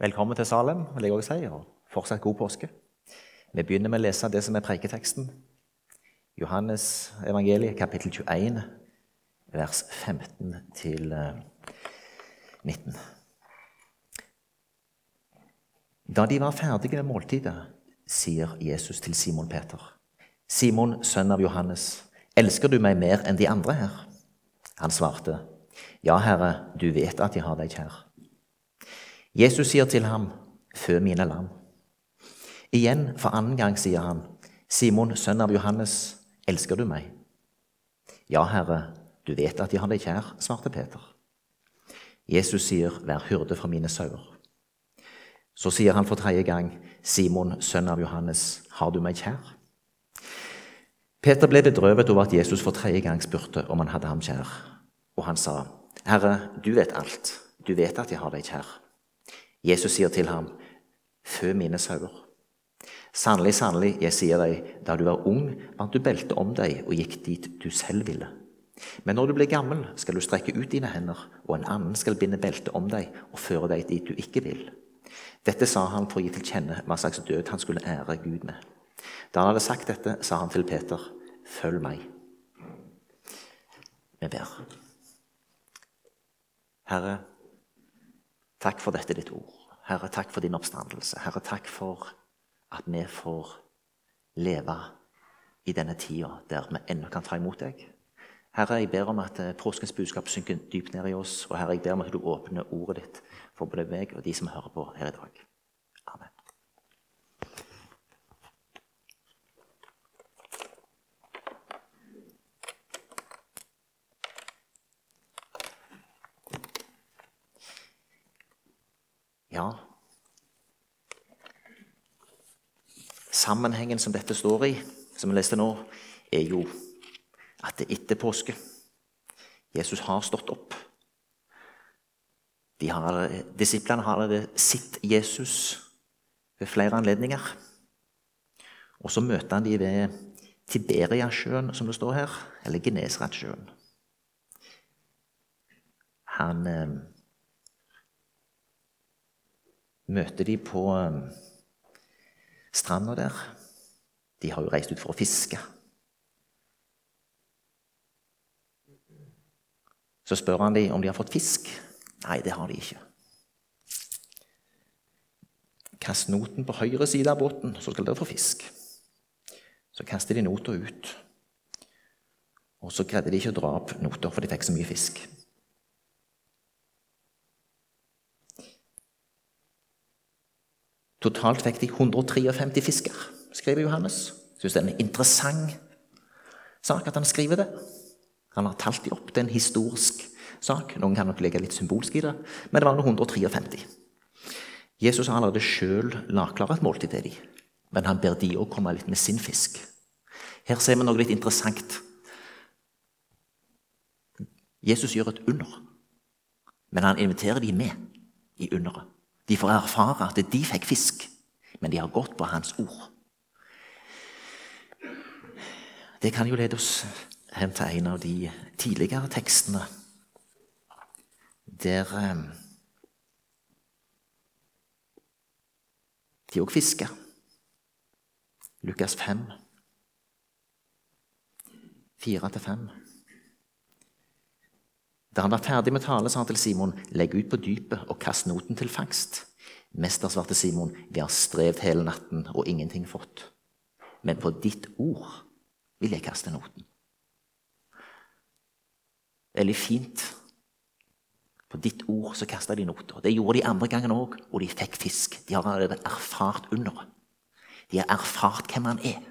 Velkommen til Salem, vil jeg også si, og fortsatt god påske. Vi begynner med å lese det som er preiketeksten. Johannes evangeliet, kapittel 21, vers 15 til 19. Da de var ferdige med måltidet, sier Jesus til Simon Peter. Simon, sønn av Johannes, elsker du meg mer enn de andre her? Han svarte, Ja, Herre, du vet at jeg har deg kjær. Jesus sier til ham, Fø mine lam. Igjen for annen gang sier han, Simon, sønn av Johannes, elsker du meg? Ja, Herre, du vet at jeg har deg kjær, svarte Peter. Jesus sier, Vær hyrde for mine sauer. Så sier han for tredje gang, Simon, sønn av Johannes, har du meg kjær? Peter ble bedrøvet over at Jesus for tredje gang spurte om han hadde ham kjær. Og han sa, Herre, du vet alt. Du vet at jeg har deg kjær. Jesus sier til ham, Fø mine sauer. Sannelig, sannelig, jeg sier deg, da du var ung, bandt du beltet om deg og gikk dit du selv ville. Men når du blir gammel, skal du strekke ut dine hender, og en annen skal binde beltet om deg og føre deg dit du ikke vil. Dette sa han for å gi til kjenne hva slags død han skulle ære Gud med. Da han hadde sagt dette, sa han til Peter, følg meg. Vi ber. Herre, takk for dette ditt ord. Herre, takk for din oppstandelse. Herre, takk for at vi får leve i denne tida der vi ennå kan ta imot deg. Herre, jeg ber om at proskens påskens budskap synker dypt ned i oss. Og Herre, jeg ber om at du åpner ordet ditt for både meg og de som hører på her i dag. Ja Sammenhengen som dette står i, som vi leste nå, er jo at det er etter påske. Jesus har stått opp. Har, disiplene har allerede sett Jesus ved flere anledninger. Og så møter han de ved Tiberiasjøen, som det står her, eller Genesaretsjøen. Han eh, møter de på eh, stranda der. De har jo reist ut for å fiske. Så spør han dem om de har fått fisk. Nei, det har de ikke. Kast noten på høyre side av båten, så skal dere få fisk. Så kaster de nota ut. Og så greide de ikke å dra opp nota, for de fikk så mye fisk. Totalt fikk de 153 fisker, skriver Johannes. Syns det er en interessant sak at han skriver det. Han har talt dem opp. Det er en historisk sak. Noen kan nok legge litt symbolsk i det, men det var 153. Jesus har allerede sjøl lagklara et måltid til dem, men han ber de òg komme litt med sin fisk. Her ser vi noe litt interessant. Jesus gjør et under, men han inviterer de med i underet. De får erfare at de fikk fisk, men de har gått på hans ord. Det kan jo lede oss hen til en av de tidligere tekstene der eh, de òg fisker. Lukas 5, 4-5. Da han var ferdig med tale, sa han til Simon, legg ut på dypet og kast noten til fangst. Mester, svarte Simon, vi har strevd hele natten og ingenting fått. Men på ditt ord vil jeg kaste noten. Veldig fint. På ditt ord så kasta de noter. Det gjorde de andre gangen òg, og de fikk fisk. De har allerede erfart underet. De har erfart hvem han er.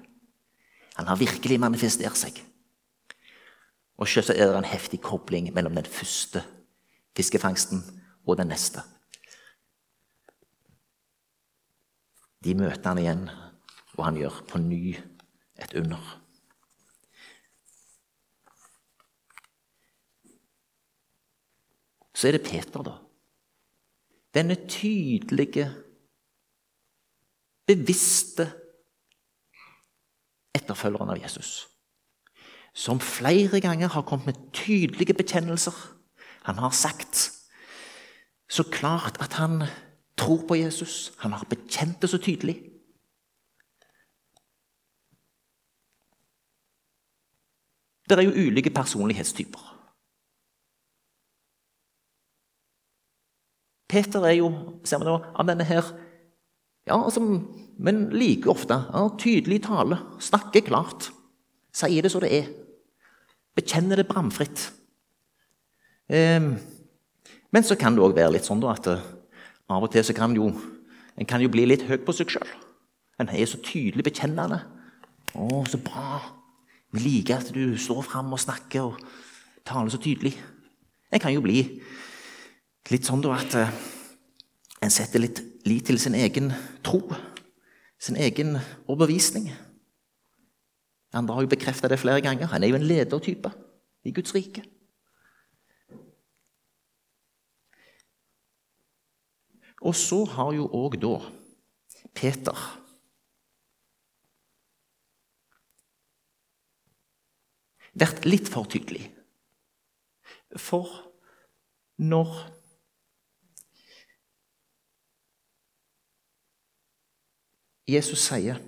Han har virkelig manifestert seg. Og selvsagt er det en heftig kobling mellom den første fiskefangsten og den neste. De møter han igjen, og han gjør på ny et under. Så er det Peter, da. Denne tydelige, bevisste etterfølgeren av Jesus som flere ganger har kommet med tydelige bekjennelser. Han har sagt så klart at han tror på Jesus, han har bekjent det så tydelig. Det er jo ulike personlighetstyper. Peter er jo ser vi nå, av denne her ja, altså, Men like ofte ja, tydelig tale, snakker klart, sier det som det er. Bekjenner det bramfritt. Um, men så kan det òg være litt sånn da, at uh, av og til så kan jo, en kan jo bli litt høy på seg sjøl. En er så tydelig bekjennende. 'Å, så bra.' Vi liker at du står fram og snakker og taler så tydelig. En kan jo bli litt sånn da at uh, en setter litt lit til sin egen tro, sin egen overbevisning. Andre har jo bekrefta det flere ganger. Han er jo en ledertype i Guds rike. Og så har jo òg da Peter vært litt for tydelig. For når Jesus sier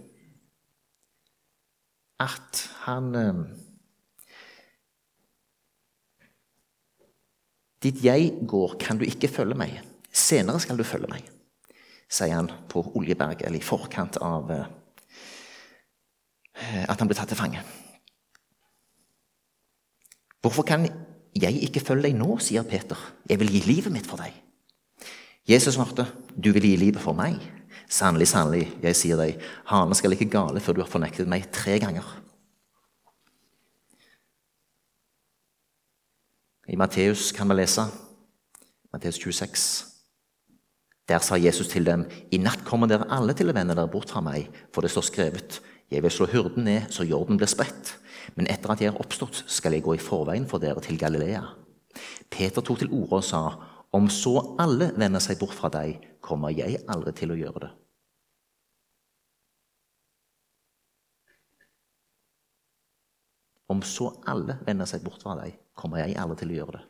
at han eh, Dit jeg går, kan du ikke følge meg. Senere skal du følge meg, sier han på Oljeberg, eller i forkant av eh, at han ble tatt til fange. Hvorfor kan jeg ikke følge deg nå, sier Peter. Jeg vil gi livet mitt for deg. Jesus svarte, du vil gi livet for meg. Sannelig, sannelig, jeg sier deg, hanen skal ikke gale før du har fornektet meg tre ganger. I Matteus kan vi lese Matteus 26. Der sa Jesus til dem, i natt kommer dere alle til å vende dere bort fra meg, for det står skrevet, jeg vil slå hyrden ned så jorden blir spredt. Men etter at jeg er oppstått, skal jeg gå i forveien for dere til Galilea. Peter tok til orde og sa, om så alle vender seg bort fra deg, kommer jeg aldri til å gjøre det. Om så alle vender seg bort fra deg, kommer jeg aldri til å gjøre det.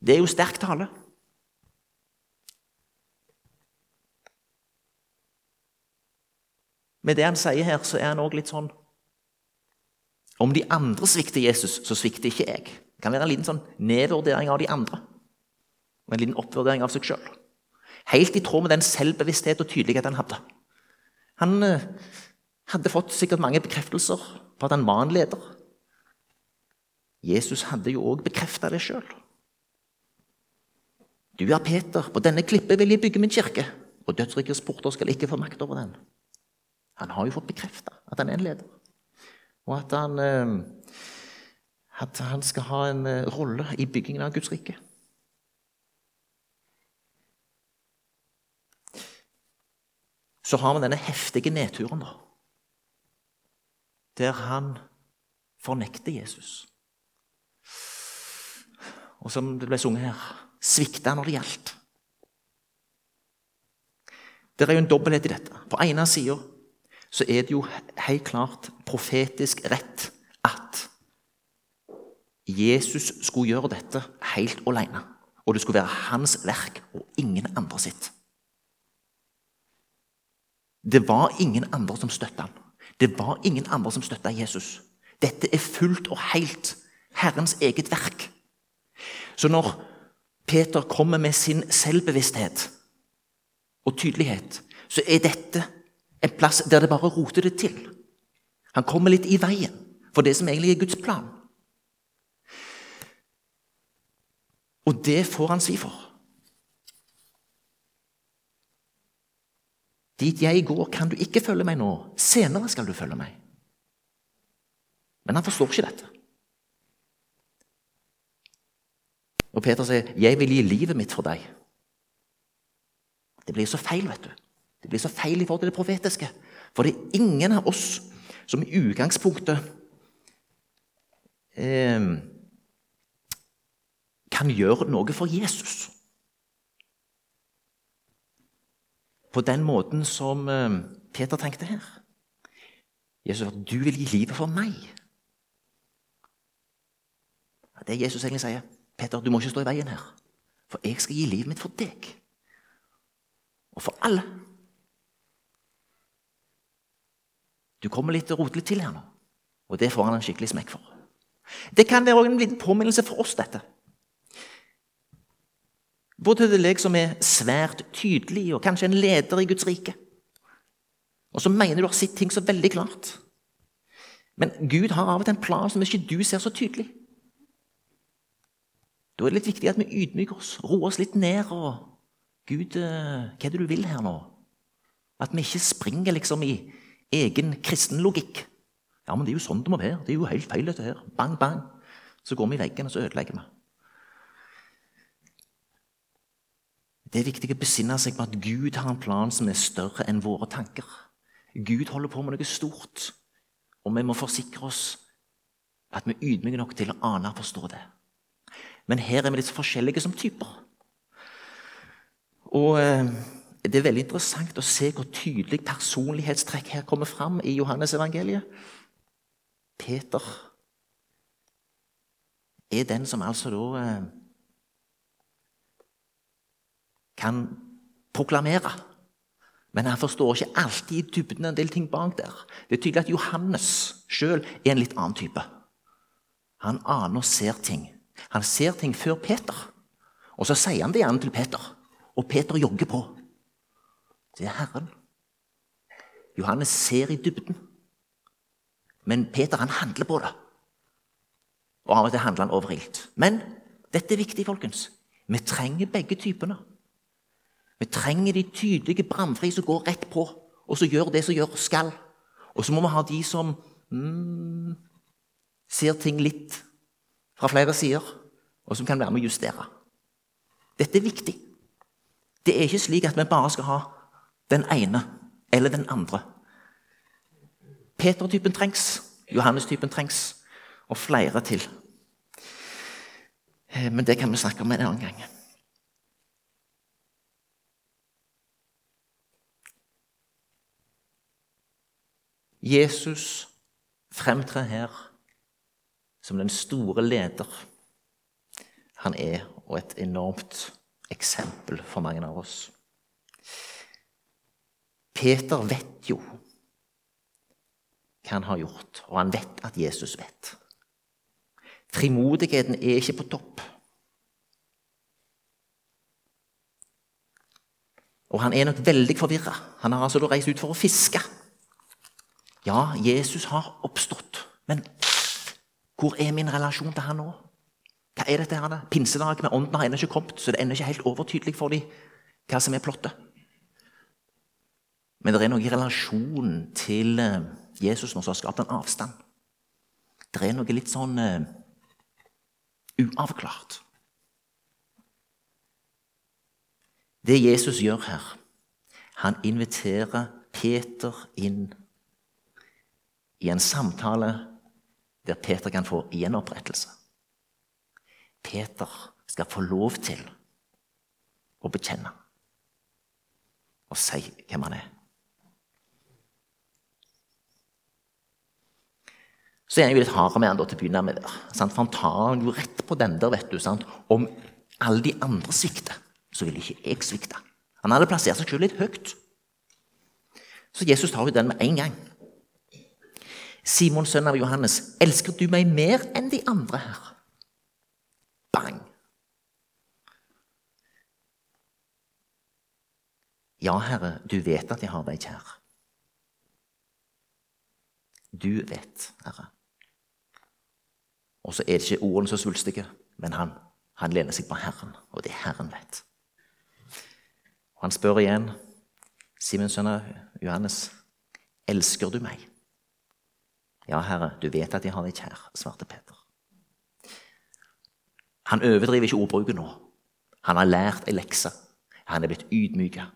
Det er jo sterk tale. Med det han sier her, så er han òg litt sånn Om de andre svikter Jesus, så svikter ikke jeg. Det kan være en liten sånn nedvurdering av de andre. Og en liten oppvurdering av seg sjøl. Helt i tråd med den selvbevissthet og tydelighet han hadde. Han eh, hadde fått sikkert mange bekreftelser på at han var en leder. Jesus hadde jo òg bekrefta det sjøl. Du er Peter, på denne klippet vil jeg bygge min kirke, og dødsrikets porter skal ikke få makt over den. Han har jo fått bekrefta at han er en leder, og at han, eh, at han skal ha en eh, rolle i byggingen av Guds rike. Så har vi denne heftige nedturen, da. Der han fornekter Jesus. Og som det ble sunget her svikta når det gjaldt. Det er jo en dobbelthet i dette. På ene sida så er det jo helt klart profetisk rett at Jesus skulle gjøre dette helt alene. Og det skulle være hans verk og ingen andre sitt. Det var ingen andre som støtta ham. Det var ingen andre som støtta Jesus. Dette er fullt og helt Herrens eget verk. Så når Peter kommer med sin selvbevissthet og tydelighet, så er dette en plass der det bare roter det til. Han kommer litt i veien for det som egentlig er Guds plan. Og det får han svi for. Dit jeg går, kan du ikke følge meg nå. Senere skal du følge meg. Men han forstår ikke dette. Og Peter sier, 'Jeg vil gi livet mitt for deg'. Det blir så feil, vet du. Det blir så feil i forhold til det profetiske. For det er ingen av oss som i utgangspunktet eh, kan gjøre noe for Jesus. På den måten som eh, Peter tenkte her. Jesus sa du vil gi livet for meg. Det Jesus egentlig sier. Peter, du må ikke stå i veien her, for jeg skal gi livet mitt for deg. og for alle. Du kommer litt rotelig til her nå, og det får han en skikkelig smekk for. Det kan være en liten påminnelse for oss, dette. Både til deg som er svært tydelig, og kanskje en leder i Guds rike. Og så mener du har sett ting så veldig klart. Men Gud har av og til en plan som ikke du ser så tydelig. Da er det litt viktig at vi ydmyker oss, roer oss litt ned. og Gud, eh, hva er det du vil her nå? At vi ikke springer liksom i egen kristen logikk. Ja, men det er jo sånn det må være. Det er jo helt feil, dette her. Bang, bang. Så går vi i veggen, og så ødelegger vi. Det er viktig å besinne seg på at Gud har en plan som er større enn våre tanker. Gud holder på med noe stort, og vi må forsikre oss at vi er ydmyke nok til å ane og forstå det. Men her er vi litt forskjellige som typer. Og eh, det er veldig interessant å se hvor tydelig personlighetstrekk her kommer fram i Johannes evangeliet. Peter er den som altså da eh, kan proklamere. Men han forstår ikke alltid i dybden en del ting bak der. Det er tydelig at Johannes sjøl er en litt annen type. Han aner og ser ting. Han ser ting før Peter. Og så sier han det gjerne til Peter. Og Peter jogger på. Det er Herren. Johannes ser i dybden. Men Peter han handler på det. Og av og til handler han overilt. Men dette er viktig, folkens. Vi trenger begge typene. Vi trenger de tydelige bramfri som går rett på, og som gjør det som gjør skal. Og så må vi ha de som mm, ser ting litt fra flere sider, og som kan være med å justere. Dette er viktig. Det er ikke slik at vi bare skal ha den ene eller den andre. Peter-typen trengs, Johannes-typen trengs, og flere til. Eh, men det kan vi snakke om en annen gang. Jesus fremtrer her som den store leder han er, og et enormt eksempel for mange av oss. Peter vet jo hva han har gjort, og han vet at Jesus vet. Frimodigheten er ikke på topp. Og han er nok veldig forvirra. Han har altså reist ut for å fiske. Ja, Jesus har oppstått, men hvor er min relasjon til han nå? Hva er dette her? Pinsedag med ånden har ennå ikke kommet, så det er ennå ikke helt overtydelig for dem hva som er plottet. Men det er noe i relasjonen til eh, Jesus nå som har skapt en avstand. Det er noe litt sånn uh, uavklart. Det Jesus gjør her, han inviterer Peter inn i en samtale der Peter kan få gjenopprettelse. Peter skal få lov til å bekjenne og si hvem han er. Så er han jo litt hardere med han da til å begynne med. der. Sant? For Han tar jo rett på den der, vet du. Sant? Om alle de andre svikter, så vil ikke jeg svikte. Han hadde plassert seg selv litt høyt. Så Jesus tar jo den med en gang. Simon, sønn av Johannes, elsker du meg mer enn de andre her? Bang! Ja, Herre, du vet at jeg har deg kjær. Du vet, Herre. Og så er det ikke ordene så svulstige, men han, han lener seg på Herren, og det Herren vet. Og Han spør igjen, Simon sønn av Johannes, elsker du meg? Ja, Herre, du vet at jeg har deg kjær, svarte Peter. Han overdriver ikke ordbruken nå. Han har lært ei lekse. Han er blitt ydmyka.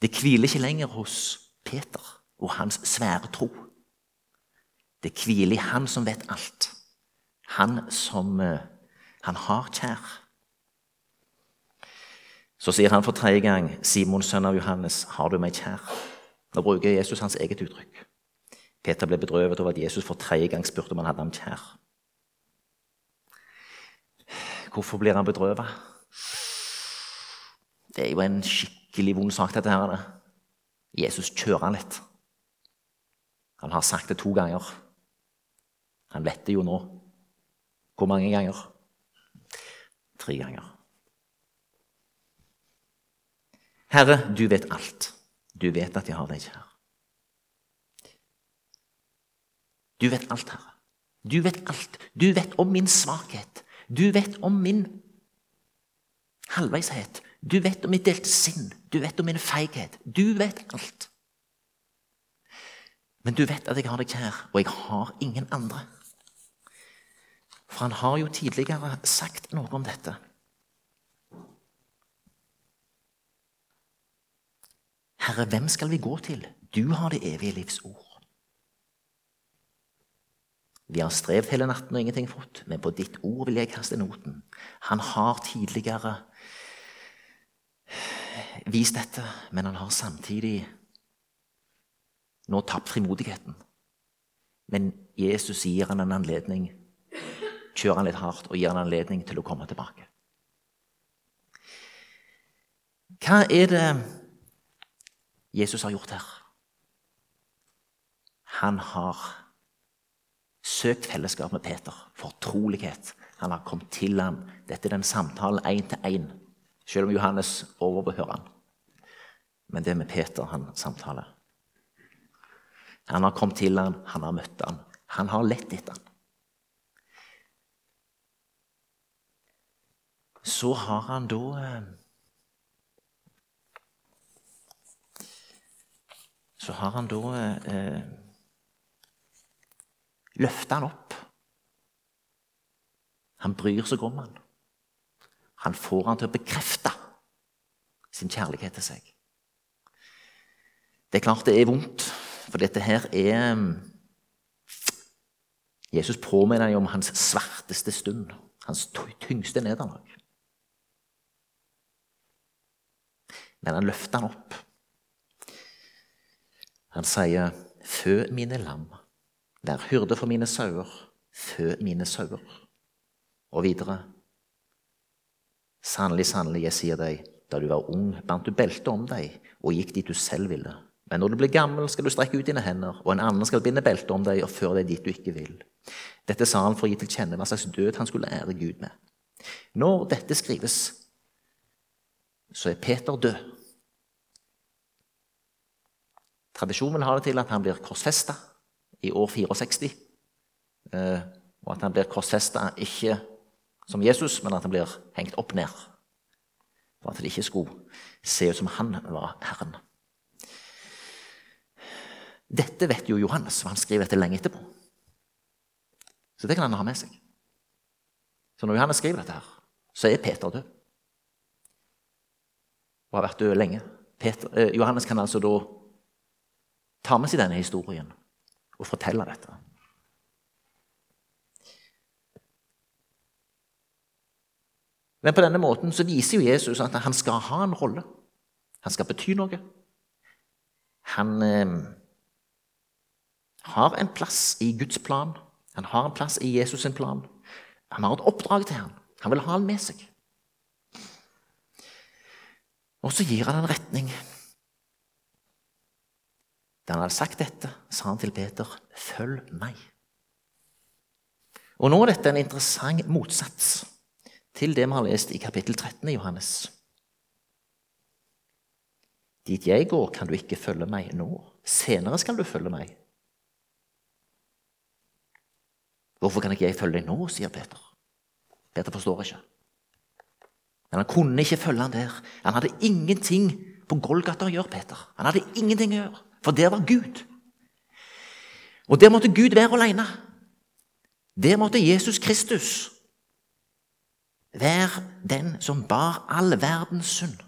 Det hviler ikke lenger hos Peter og hans svære tro. Det hviler i han som vet alt. Han som uh, han har kjær. Så sier han for tredje gang, 'Simon, sønn av Johannes, har du meg kjær?' Nå bruker Jesus hans eget uttrykk. Peter ble bedrøvet over at Jesus for tredje gang spurte om han hadde ham kjær. Hvorfor blir han bedrøvet? Det er jo en skikkelig vond sak, dette her. Jesus kjører han litt. Han har sagt det to ganger. Han vet det jo nå. Hvor mange ganger? Tre ganger. Herre, du vet alt. Du vet at jeg har deg kjær. Du vet alt, Herre. Du vet alt. Du vet om min svakhet. Du vet om min halvveishet. Du vet om mitt delte sinn. Du vet om min feighet. Du vet alt. Men du vet at jeg har deg kjær, og jeg har ingen andre. For han har jo tidligere sagt noe om dette. Herre, hvem skal vi gå til? Du har det evige livs ord. Vi har strevd hele natten og ingenting fått, men på ditt ord vil jeg kaste noten. Han har tidligere vist dette, men han har samtidig nå tapt frimodigheten. Men Jesus gir han en anledning, kjører han litt hardt og gir han anledning til å komme tilbake. Hva er det Jesus har gjort her? Han har søkt fellesskap med Peter, fortrolighet. Han har kommet til ham. Dette er den samtalen én til én, selv om Johannes overbehører han. Men det er med Peter han samtaler. Han har kommet til ham, han har møtt ham. Han har lett etter ham. Så har han da eh, Så har han da løfta han opp. Han bryr seg om han. Han får han til å bekrefte sin kjærlighet til seg. Det er klart det er vondt, for dette her er mm, Jesus påminner om hans svarteste stund, hans tyngste nederlag. Men han løfter han opp. Han sier, 'Fø mine lam'. Vær hyrde for mine sauer, fø mine sauer. Og videre. Sannelig, sannelig, jeg sier deg, da du var ung, bandt du beltet om deg og gikk dit du selv ville. Men når du blir gammel, skal du strekke ut dine hender, og en annen skal binde beltet om deg og føre deg dit du ikke vil. Dette sa han for å gi til kjenne hva slags død han skulle ære Gud med. Når dette skrives, så er Peter død. Tradisjonen har det til at han blir korsfesta i år 64. Eh, og at han blir korsfesta ikke som Jesus, men at han blir hengt opp ned. For at det ikke skulle se ut som han var Herren. Dette vet jo Johannes, for han skriver dette lenge etterpå. Så det kan han ha med seg. Så når Johannes skriver dette, her, så er Peter død. Og har vært død lenge. Peter, eh, Johannes kan altså da ta med seg denne historien og fortelle dette. Men på denne måten så viser jo Jesus at han skal ha en rolle. Han skal bety noe. Han eh, har en plass i Guds plan. Han har en plass i Jesus' sin plan. Han har et oppdrag til ham. Han vil ha ham med seg. Og så gir han en retning. Da han hadde sagt dette, sa han til Peter, 'Følg meg'. Og Nå er dette en interessant motsats til det vi har lest i kapittel 13 i Johannes. Dit jeg går, kan du ikke følge meg nå. Senere skal du følge meg. Hvorfor kan ikke jeg følge deg nå, sier Peter. Peter forstår ikke. Men han kunne ikke følge han der. Han hadde ingenting på Golgata å gjøre, Peter. Han hadde ingenting å gjøre. For der var Gud. Og der måtte Gud være alene. Der måtte Jesus Kristus være den som bar all verdens synd.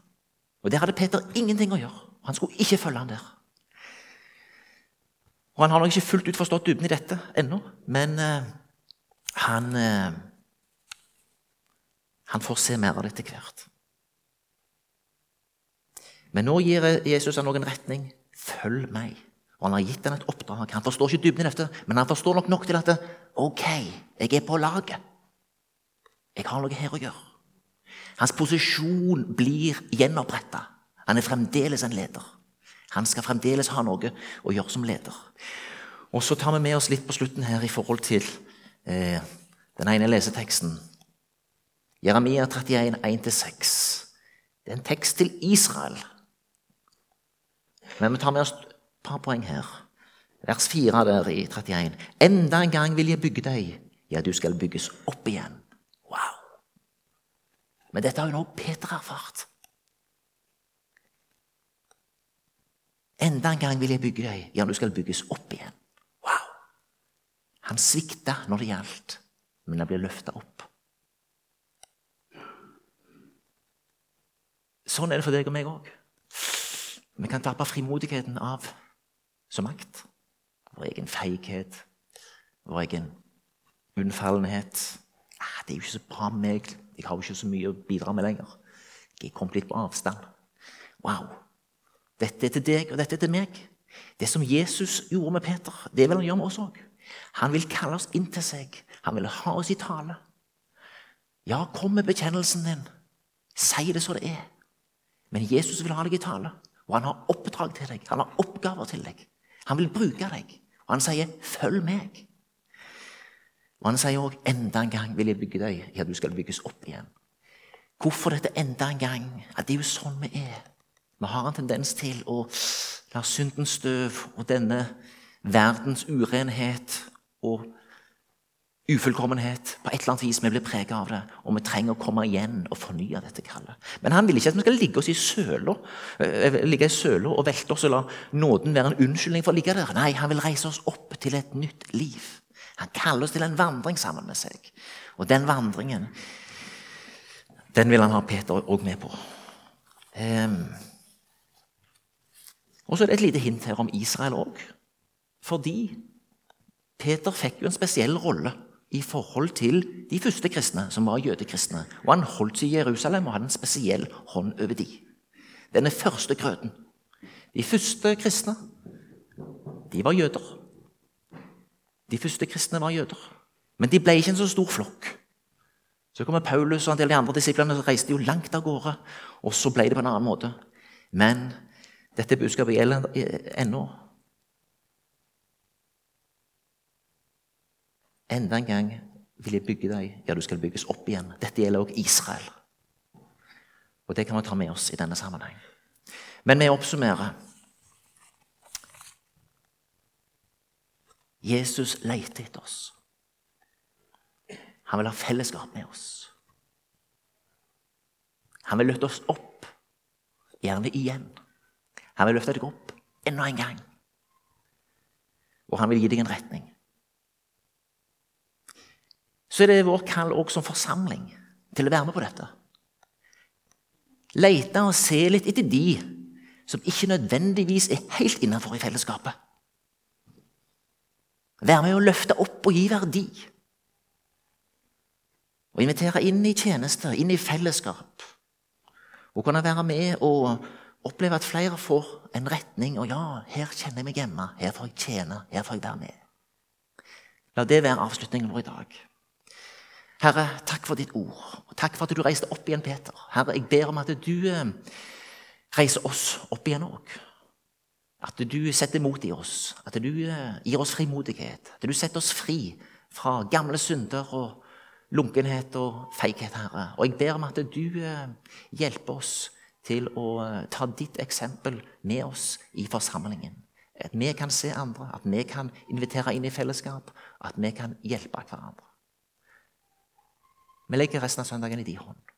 Og der hadde Peter ingenting å gjøre. Han skulle ikke følge han der. Og Han har nok ikke fullt ut forstått dybden i dette ennå, men uh, han uh, Han får se mer av det etter hvert. Men nå gir Jesus ham noen retning. Følg meg. Og han har gitt henne et oppdrag. Han forstår ikke dybden i dette, men han forstår nok nok til at ok, jeg er på laget. Jeg har noe her å gjøre. Hans posisjon blir gjenoppretta. Han er fremdeles en leder. Han skal fremdeles ha noe å gjøre som leder. Og Så tar vi med oss litt på slutten her i forhold til eh, den ene leseteksten. Jeremia 31, 1-6. Det er en tekst til Israel. Men vi tar med oss et par poeng her. Vers 4 der i 31. Enda en gang vil jeg bygge deg. Ja, du skal bygges opp igjen. Wow! Men dette har jo nå Peter erfart. Enda en gang vil jeg bygge deg. Ja, du skal bygges opp igjen. Wow! Han svikta når det gjaldt, men han ble løfta opp. Sånn er det for deg og meg òg. Vi kan tappe frimodigheten av som makt. Vår egen feighet, vår egen unnfallenhet. Ah, 'Det er jo ikke så bra med meg. Jeg har jo ikke så mye å bidra med lenger.' Jeg er kommet litt på avstand. Wow. Dette er til deg, og dette er til meg. Det som Jesus gjorde med Peter, det vil han gjøre med oss òg. Han vil kalle oss inn til seg. Han vil ha oss i tale. Ja, kom med bekjennelsen din. Si det så det er. Men Jesus vil ha deg i tale, og han har oppdrag til deg. Han har oppgaver til deg. Han vil bruke deg, og han sier 'følg meg'. Og Han sier òg 'enda en gang vil jeg bygge deg', ja, du skal bygges opp igjen. Hvorfor dette enda en gang? At det er jo sånn vi er. Vi har en tendens til å la syndens støv og denne verdens urenhet og ufullkommenhet på et eller annet vis vi blir preget av det, og vi trenger å komme igjen og fornye dette kallet. Men han vil ikke at vi skal ligge oss i søla eh, ligge i søla og velte oss og la nåden være en unnskyldning for å ligge der. Nei, han vil reise oss opp til et nytt liv. Han kaller oss til en vandring sammen med seg. Og den vandringen, den vil han ha Peter òg med på. Um, og så er det et lite hint her om Israel òg. Fordi Peter fikk jo en spesiell rolle i forhold til de første kristne, som var jødekristne. Og han holdt seg i Jerusalem og hadde en spesiell hånd over de. Denne første grøten. De første kristne, de var jøder. De første kristne var jøder. Men de ble ikke en så stor flokk. Så kommer Paulus og en del av de andre disiplene og reiste jo langt av gårde. Og så ble det på en annen måte. Men dette budskapet gjelder ennå. Enda en gang vil jeg bygge deg. Ja, du skal bygges opp igjen. Dette gjelder også Israel. Og det kan vi ta med oss i denne sammenheng. Men vi oppsummerer. Jesus leter etter oss. Han vil ha fellesskap med oss. Han vil løfte oss opp, gjerne igjen. Han vil løfte deg opp enda en gang. Og han vil gi deg en retning. Så er det vår kall òg som forsamling til å være med på dette. Lete og se litt etter de som ikke nødvendigvis er helt innenfor i fellesskapet. Være med å løfte opp og gi verdi. Og invitere inn i tjenester, inn i fellesskap. Og kunne være med og oppleve at flere får en retning. Og ja, her kjenner jeg meg hjemme. Her får jeg tjene. Her får jeg være med. La det være avslutningen vår i dag. Herre, takk for ditt ord. Og takk for at du reiste opp igjen, Peter. Herre, jeg ber om at du eh, reiser oss opp igjen òg. At du setter mot i oss. At du eh, gir oss frimodighet. At du setter oss fri fra gamle synder og lunkenhet og feighet, Herre. Og jeg ber om at du eh, hjelper oss til å ta ditt eksempel med oss i forsamlingen. At vi kan se andre, at vi kan invitere inn i fellesskap, at vi kan hjelpe hverandre. Vi legger resten av søndagen i din hånd.